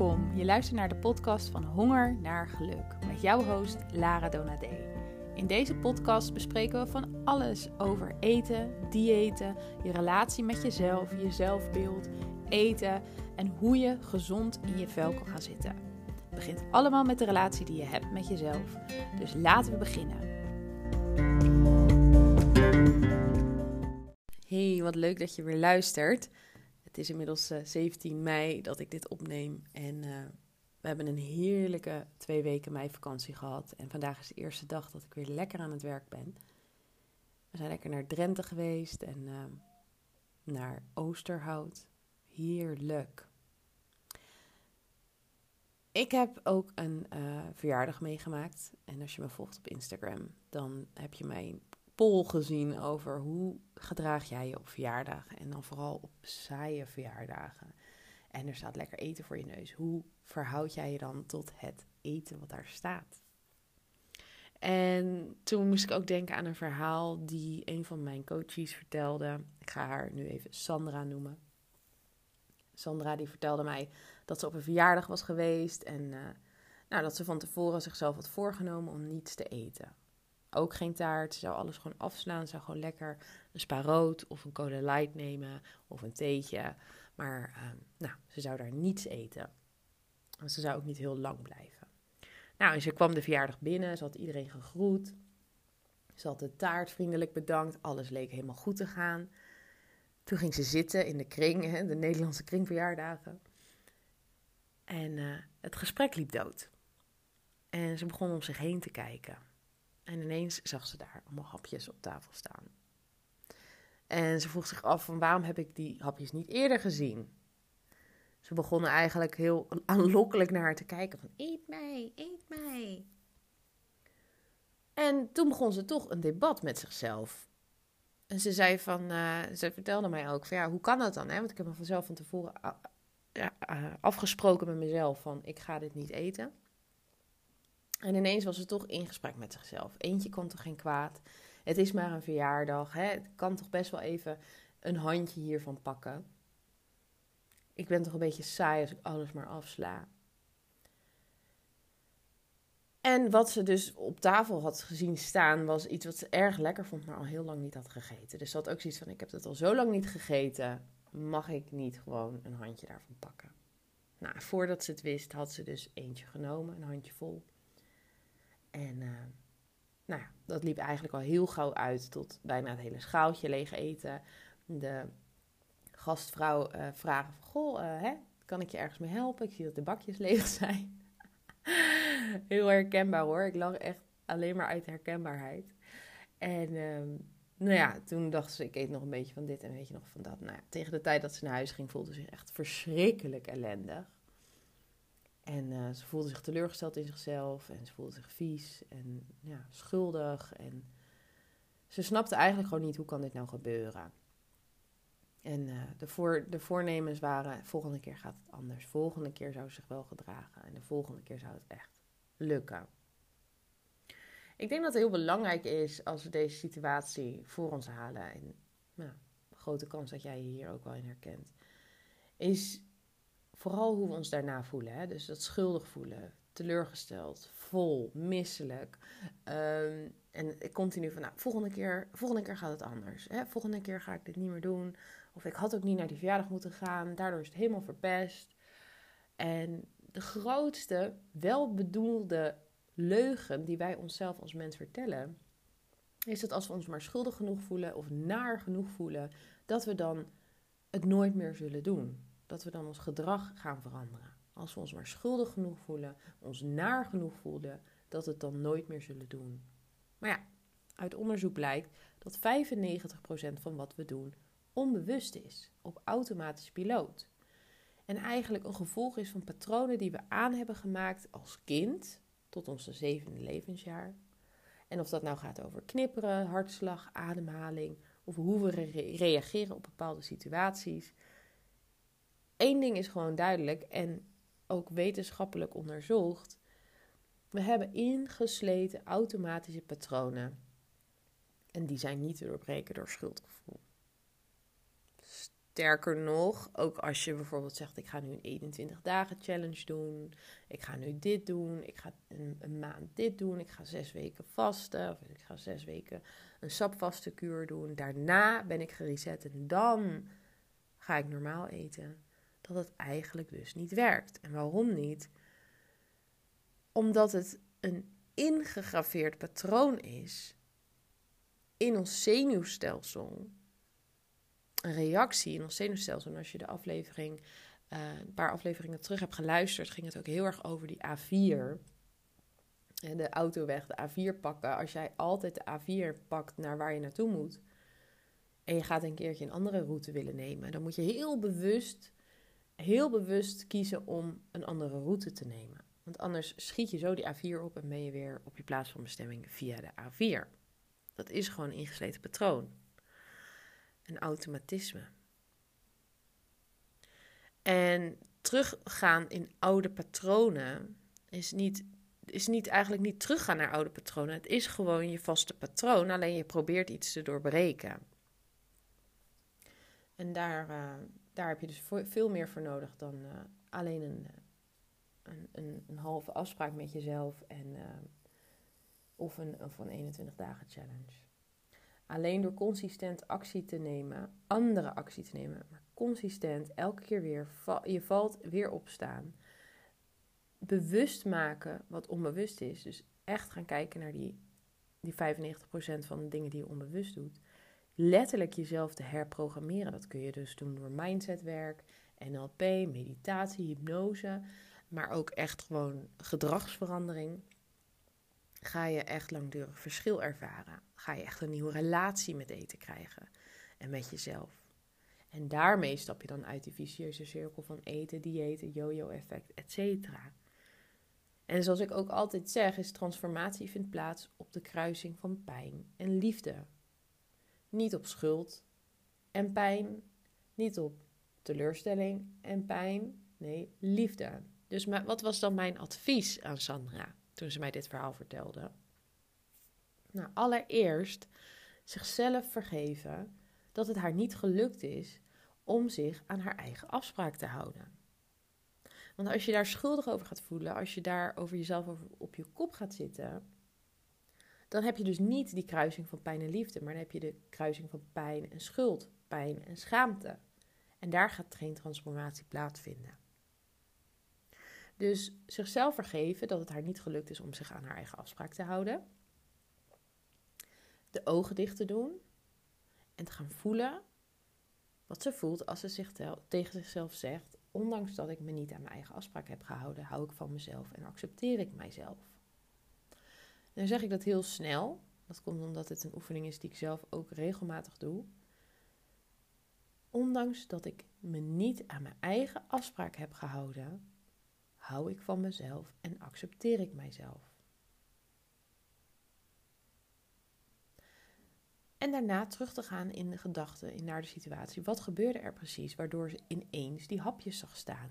Welkom, je luistert naar de podcast van Honger naar Geluk met jouw host Lara Donadé. In deze podcast bespreken we van alles over eten, diëten, je relatie met jezelf, je zelfbeeld, eten en hoe je gezond in je vel kan gaan zitten. Het begint allemaal met de relatie die je hebt met jezelf. Dus laten we beginnen. Hey, wat leuk dat je weer luistert. Het is inmiddels 17 eh, mei dat ik dit opneem. En uh, we hebben een heerlijke twee weken meivakantie gehad. En vandaag is de eerste dag dat ik weer lekker aan het werk ben. We zijn lekker naar Drenthe geweest en uh, naar Oosterhout. Heerlijk. Ik heb ook een verjaardag meegemaakt. En als je me volgt op Instagram, dan heb je mij poll gezien over hoe gedraag jij je op verjaardagen. En dan vooral op saaie verjaardagen. En er staat lekker eten voor je neus. Hoe verhoud jij je dan tot het eten wat daar staat? En toen moest ik ook denken aan een verhaal die een van mijn coaches vertelde. Ik ga haar nu even Sandra noemen. Sandra die vertelde mij dat ze op een verjaardag was geweest en uh, nou, dat ze van tevoren zichzelf had voorgenomen om niets te eten. Ook geen taart. Ze zou alles gewoon afslaan. Ze zou gewoon lekker een spa rood of een cola light nemen of een theetje. Maar ehm, nou, ze zou daar niets eten. Want ze zou ook niet heel lang blijven. Nou, en ze kwam de verjaardag binnen. Ze had iedereen gegroet. Ze had de taart vriendelijk bedankt. Alles leek helemaal goed te gaan. Toen ging ze zitten in de kring, hè, de Nederlandse kringverjaardagen. En uh, het gesprek liep dood. En ze begon om zich heen te kijken. En ineens zag ze daar allemaal hapjes op tafel staan. En ze vroeg zich af van waarom heb ik die hapjes niet eerder gezien? Ze begonnen eigenlijk heel aanlokkelijk naar haar te kijken van eet mij, eet mij. En toen begon ze toch een debat met zichzelf. En ze zei van, uh, ze vertelde mij ook van ja, hoe kan dat dan? Hè? Want ik heb me vanzelf van tevoren uh, afgesproken met mezelf van ik ga dit niet eten. En ineens was ze toch in gesprek met zichzelf. Eentje kon toch geen kwaad. Het is maar een verjaardag. Hè? Het kan toch best wel even een handje hiervan pakken. Ik ben toch een beetje saai als ik alles maar afsla. En wat ze dus op tafel had gezien staan, was iets wat ze erg lekker vond, maar al heel lang niet had gegeten. Dus ze had ook zoiets van: Ik heb het al zo lang niet gegeten. Mag ik niet gewoon een handje daarvan pakken? Nou, voordat ze het wist, had ze dus eentje genomen, een handje vol. En uh, nou dat liep eigenlijk al heel gauw uit tot bijna het hele schaaltje leeg eten. De gastvrouw uh, vragen van, goh, uh, hè, kan ik je ergens mee helpen? Ik zie dat de bakjes leeg zijn. heel herkenbaar hoor. Ik lag echt alleen maar uit herkenbaarheid. En um, nou ja, toen dacht ze, ik eet nog een beetje van dit en weet je nog van dat. Nou ja, tegen de tijd dat ze naar huis ging, voelde ze zich echt verschrikkelijk ellendig. En uh, ze voelde zich teleurgesteld in zichzelf en ze voelde zich vies en ja, schuldig. En ze snapte eigenlijk gewoon niet hoe kan dit nou gebeuren. En uh, de, voor, de voornemens waren, volgende keer gaat het anders. Volgende keer zou ze zich wel gedragen en de volgende keer zou het echt lukken. Ik denk dat het heel belangrijk is als we deze situatie voor ons halen. En nou, grote kans dat jij je hier ook wel in herkent. Is vooral hoe we ons daarna voelen. Hè? Dus dat schuldig voelen, teleurgesteld, vol, misselijk. Um, en continu van, nou, volgende keer, volgende keer gaat het anders. Hè? Volgende keer ga ik dit niet meer doen. Of ik had ook niet naar die verjaardag moeten gaan. Daardoor is het helemaal verpest. En de grootste, welbedoelde leugen die wij onszelf als mens vertellen, is dat als we ons maar schuldig genoeg voelen of naar genoeg voelen, dat we dan het nooit meer zullen doen dat we dan ons gedrag gaan veranderen. Als we ons maar schuldig genoeg voelen, ons naar genoeg voelen, dat we het dan nooit meer zullen doen. Maar ja, uit onderzoek blijkt dat 95% van wat we doen onbewust is, op automatische piloot. En eigenlijk een gevolg is van patronen die we aan hebben gemaakt als kind tot onze zevende levensjaar. En of dat nou gaat over knipperen, hartslag, ademhaling of hoe we reageren op bepaalde situaties. Eén ding is gewoon duidelijk en ook wetenschappelijk onderzocht. We hebben ingesleten automatische patronen. En die zijn niet te doorbreken door schuldgevoel. Sterker nog, ook als je bijvoorbeeld zegt: Ik ga nu een 21 dagen challenge doen. Ik ga nu dit doen. Ik ga een, maand dit doen. Ik ga zes weken vasten. Of ik ga zes weken een sapvaste kuur doen. Daarna ben ik gereset en dan ga ik normaal eten. Dat het eigenlijk dus niet werkt. En waarom niet? Omdat het een ingegraveerd patroon is in ons zenuwstelsel. Een reactie in ons zenuwstelsel. En als je de aflevering, uh, een paar afleveringen terug hebt geluisterd, ging het ook heel erg over die A4. En de autoweg, de A4 pakken. Als jij altijd de A4 pakt naar waar je naartoe moet. En je gaat een keertje een andere route willen nemen. Dan moet je heel bewust, heel bewust kiezen om een andere route te nemen. Want anders schiet je zo die A4 op en ben je weer op je plaats van bestemming via de A4. Dat is gewoon een ingesleten patroon. Een automatisme. En teruggaan in oude patronen is niet, is niet eigenlijk niet teruggaan naar oude patronen. Het is gewoon je vaste patroon, alleen je probeert iets te doorbreken. En daar, uh, daar heb je dus veel meer voor nodig dan uh, alleen een, een, een, een, halve afspraak met jezelf en, uh, of, een, of een 21 dagen challenge. Alleen door consistent actie te nemen, andere actie te nemen, maar consistent elke keer weer, je valt weer opstaan. Bewust maken wat onbewust is. Dus echt gaan kijken naar die, die 95% van de dingen die je onbewust doet. Letterlijk jezelf te herprogrammeren. Dat kun je dus doen door mindsetwerk, NLP, meditatie, hypnose. Maar ook echt gewoon gedragsverandering ga je echt langdurig verschil ervaren. Ga je echt een nieuwe relatie met eten krijgen en met jezelf. En daarmee stap je dan uit die vicieuze cirkel van eten, diëten, yo-yo-effect, etc. En zoals ik ook altijd zeg, is transformatie vindt plaats op de kruising van pijn en liefde. Niet op schuld en pijn, niet op teleurstelling en pijn, nee, liefde. Dus wat was dan mijn advies aan Sandra? toen ze mij dit verhaal vertelde. Nou, allereerst zichzelf vergeven dat het haar niet gelukt is om zich aan haar eigen afspraak te houden. Want als je daar schuldig over gaat voelen, als je daar over jezelf op je kop gaat zitten, dan heb je dus niet die kruising van pijn en liefde, maar dan heb je de kruising van pijn en schuld, pijn en schaamte. En daar gaat geen transformatie plaatsvinden. Dus zichzelf vergeven dat het haar niet gelukt is om zich aan haar eigen afspraak te houden. De ogen dicht te doen en te gaan voelen wat ze voelt als ze zich tegen zichzelf zegt: Ondanks dat ik me niet aan mijn eigen afspraak heb gehouden, hou ik van mezelf en accepteer ik mijzelf. Dan zeg ik dat heel snel. Dat komt omdat het een oefening is die ik zelf ook regelmatig doe. Ondanks dat ik me niet aan mijn eigen afspraak heb gehouden, hou ik van mezelf en accepteer ik mijzelf. En daarna terug te gaan in de gedachten, naar de situatie. Wat gebeurde er precies waardoor ze ineens die hapjes zag staan?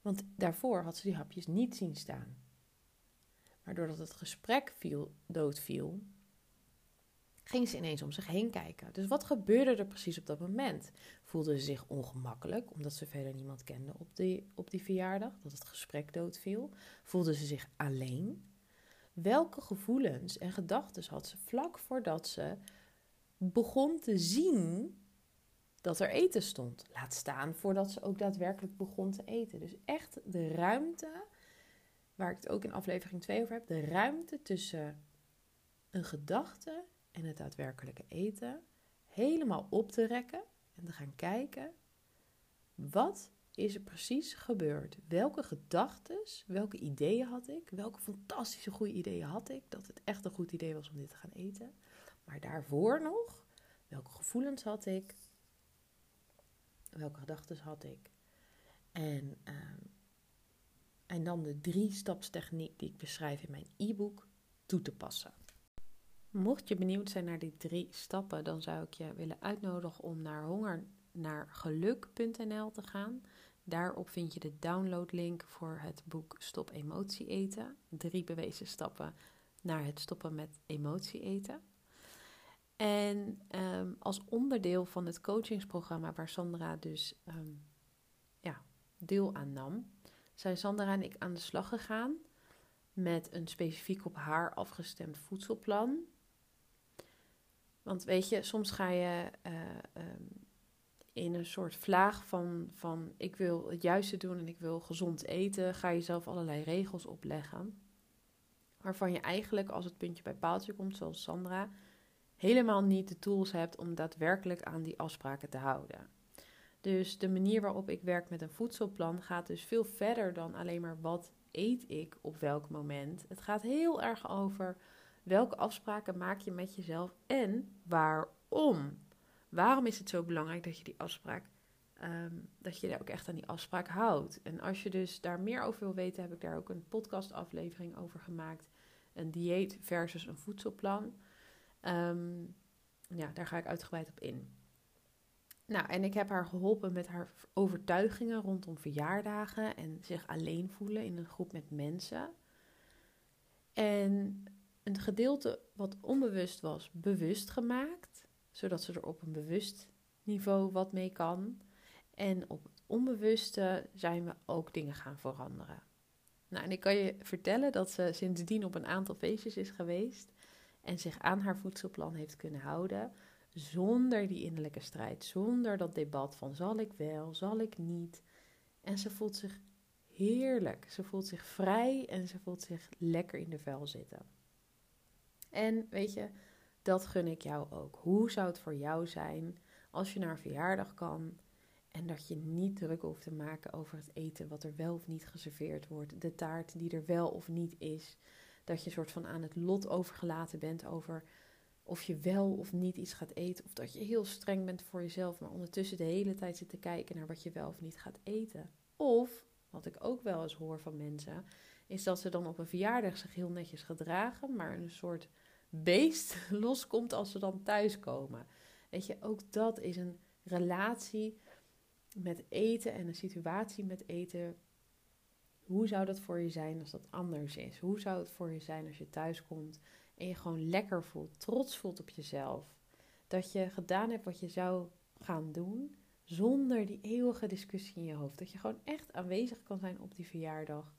Want daarvoor had ze die hapjes niet zien staan. Maar doordat het gesprek viel, doodviel, ging ze ineens om zich heen kijken. Dus wat gebeurde er precies op dat moment? Voelde ze zich ongemakkelijk omdat ze verder niemand kende op die, op die verjaardag, dat het gesprek doodviel? Voelde ze zich alleen? Welke gevoelens en gedachten had ze vlak voordat ze begon te zien dat er eten stond? Laat staan voordat ze ook daadwerkelijk begon te eten. Dus echt de ruimte, waar ik het ook in aflevering 2 over heb, de ruimte tussen een gedachte en het daadwerkelijke eten helemaal op te rekken en te gaan kijken wat is er precies gebeurd? Welke gedachten, welke ideeën had ik? Welke fantastische goede ideeën had ik dat het echt een goed idee was om dit te gaan eten? Maar daarvoor nog, welke gevoelens had ik? Welke gedachten had ik? En, uh, en dan de drie-stapstechniek die ik beschrijf in mijn e-book toe te passen. Mocht je benieuwd zijn naar die drie stappen, dan zou ik je willen uitnodigen om naar hongernaargeluk.nl te gaan. Daarop vind je de downloadlink voor het boek Stop Emotie Eten. Drie bewezen stappen naar het stoppen met emotie eten. En ehm, als onderdeel van het coachingsprogramma waar Sandra dus ehm, ja, deel aan nam, zijn Sandra en ik aan de slag gegaan met een specifiek op haar afgestemd voedselplan. Want weet je, soms ga je uh, in een soort vlaag van, van ik wil het juiste doen en ik wil gezond eten, ga je zelf allerlei regels opleggen. Waarvan je eigenlijk, als het puntje bij paaltje komt, zoals Sandra, helemaal niet de tools hebt om daadwerkelijk aan die afspraken te houden. Dus de manier waarop ik werk met een voedselplan gaat dus veel verder dan alleen maar wat eet ik op welk moment. Het gaat heel erg over welke afspraken maak je met jezelf en waarom. Waarom is het zo belangrijk dat je die afspraak, ehm, dat je daar ook echt aan die afspraak houdt? En als je dus daar meer over wil weten, heb ik daar ook een podcastaflevering over gemaakt. Een dieet versus een voedselplan. Ehm, ja, daar ga ik uitgebreid op in. Nou, en ik heb haar geholpen met haar overtuigingen rondom verjaardagen en zich alleen voelen in een groep met mensen. En een gedeelte wat onbewust was, bewust gemaakt, zodat ze er op een bewust niveau wat mee kan. En op het onbewuste zijn we ook dingen gaan veranderen. Nou, en ik kan je vertellen dat ze sindsdien op een aantal feestjes is geweest en zich aan haar voedselplan heeft kunnen houden zonder die innerlijke strijd, zonder dat debat van zal ik wel, zal ik niet. En ze voelt zich heerlijk, ze voelt zich vrij en ze voelt zich lekker in de vel zitten. En weet je, dat gun ik jou ook. Hoe zou het voor jou zijn als je naar een verjaardag kan en dat je niet druk hoeft te maken over het eten wat er wel of niet geserveerd wordt, de taart die er wel of niet is, dat je soort van aan het lot overgelaten bent over of je wel of niet iets gaat eten, of dat je heel streng bent voor jezelf, maar ondertussen de hele tijd zit te kijken naar wat je wel of niet gaat eten. Of, wat ik ook wel eens hoor van mensen, is dat ze dan op een verjaardag zich heel netjes gedragen, maar een soort beest loskomt als ze dan thuiskomen. Weet je, ook dat is een relatie met eten en een situatie met eten. Hoe zou dat voor je zijn als dat anders is? Hoe zou het voor je zijn als je thuis komt en je gewoon lekker voelt, trots voelt op jezelf? Dat je gedaan hebt wat je zou gaan doen zonder die eeuwige discussie in je hoofd. Dat je gewoon echt aanwezig kan zijn op die verjaardag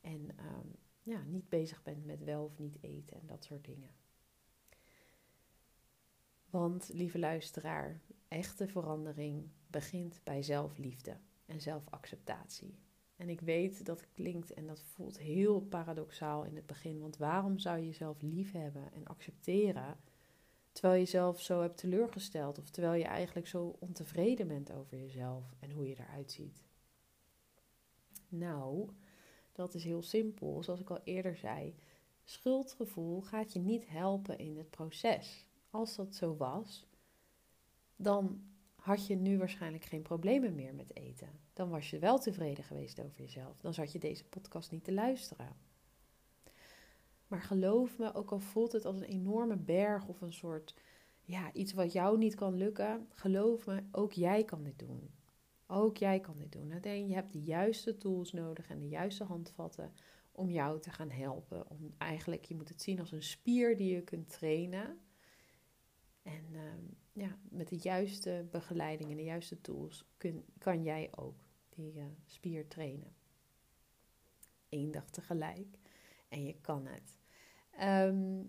en ehm, ja, niet bezig bent met wel of niet eten en dat soort dingen. Want, lieve luisteraar, echte verandering begint bij zelfliefde en zelfacceptatie. En ik weet dat klinkt en dat voelt heel paradoxaal in het begin. Want waarom zou je jezelf lief hebben en accepteren terwijl je jezelf zo hebt teleurgesteld of terwijl je eigenlijk zo ontevreden bent over jezelf en hoe je eruit ziet? Nou, dat is heel simpel. Zoals ik al eerder zei, schuldgevoel gaat je niet helpen in het proces. Als dat zo was, dan had je nu waarschijnlijk geen problemen meer met eten. Dan was je wel tevreden geweest over jezelf. Dan zat je deze podcast niet te luisteren. Maar geloof me, ook al voelt het als een enorme berg of een soort ja, iets wat jou niet kan lukken, geloof me, ook jij kan dit doen. Ook jij kan dit doen. Alleen je hebt de juiste tools nodig en de juiste handvatten om jou te gaan helpen. Om eigenlijk, je moet het zien als een spier die je kunt trainen. En ehm, ja, met de juiste begeleiding en de juiste tools kun, kan jij ook die uh, spier trainen. Eén dag tegelijk. En je kan het. Ehm,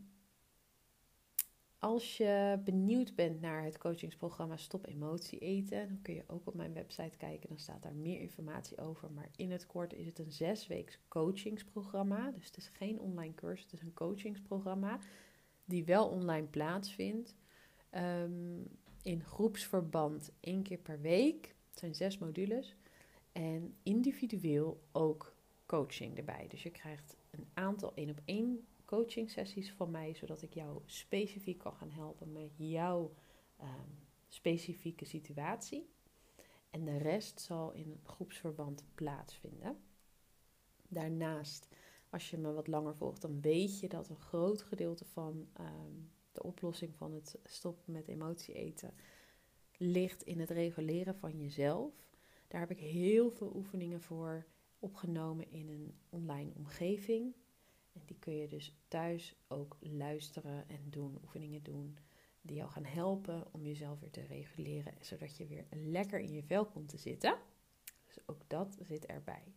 als je benieuwd bent naar het coachingsprogramma Stop Emotie Eten, dan kun je ook op mijn website kijken. Dan staat daar meer informatie over. Maar in het kort is het een zesweeks coachingsprogramma. Dus het is geen online cursus, het is een coachingsprogramma die wel online plaatsvindt. Ehm, in groepsverband één keer per week. Het zijn zes modules. En individueel ook coaching erbij. Dus je krijgt een aantal één op één coaching sessies van mij, zodat ik jou specifiek kan gaan helpen met jouw ehm, specifieke situatie. En de rest zal in een groepsverband plaatsvinden. Daarnaast, als je me wat langer volgt, dan weet je dat een groot gedeelte van ehm, de oplossing van het stoppen met emotie eten ligt in het reguleren van jezelf. Daar heb ik heel veel oefeningen voor opgenomen in een online omgeving. En die kun je dus thuis ook luisteren en doen, oefeningen doen. die jou gaan helpen om jezelf weer te reguleren, zodat je weer lekker in je vel komt te zitten. Dus ook dat zit erbij.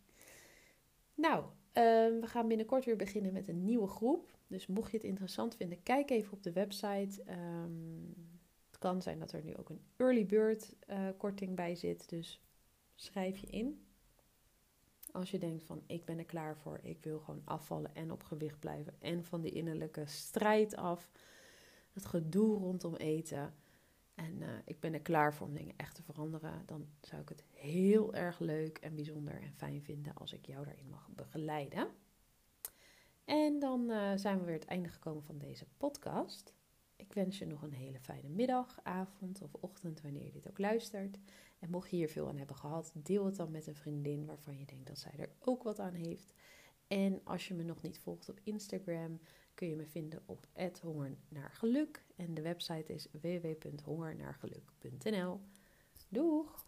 Nou, ehm, we gaan binnenkort weer beginnen met een nieuwe groep. Dus mocht je het interessant vinden, kijk even op de website. Ehm, het kan zijn dat er nu ook een early bird uh, korting bij zit. Dus schrijf je in. Als je denkt van ik ben er klaar voor, ik wil gewoon afvallen en op gewicht blijven en van die innerlijke strijd af, het gedoe rondom eten en uh, ik ben er klaar voor om dingen echt te veranderen, dan zou ik het heel erg leuk en bijzonder en fijn vinden als ik jou daarin mag begeleiden. En dan uh, zijn we weer het einde gekomen van deze podcast. Ik wens je nog een hele fijne middag, avond of ochtend, wanneer je dit ook luistert. En mocht je hier veel aan hebben gehad, deel het dan met een vriendin waarvan je denkt dat zij er ook wat aan heeft. En als je me nog niet volgt op Instagram, kun je me vinden op @hongernaargeluk en de website is www.hongernaargeluk.nl. Doeg!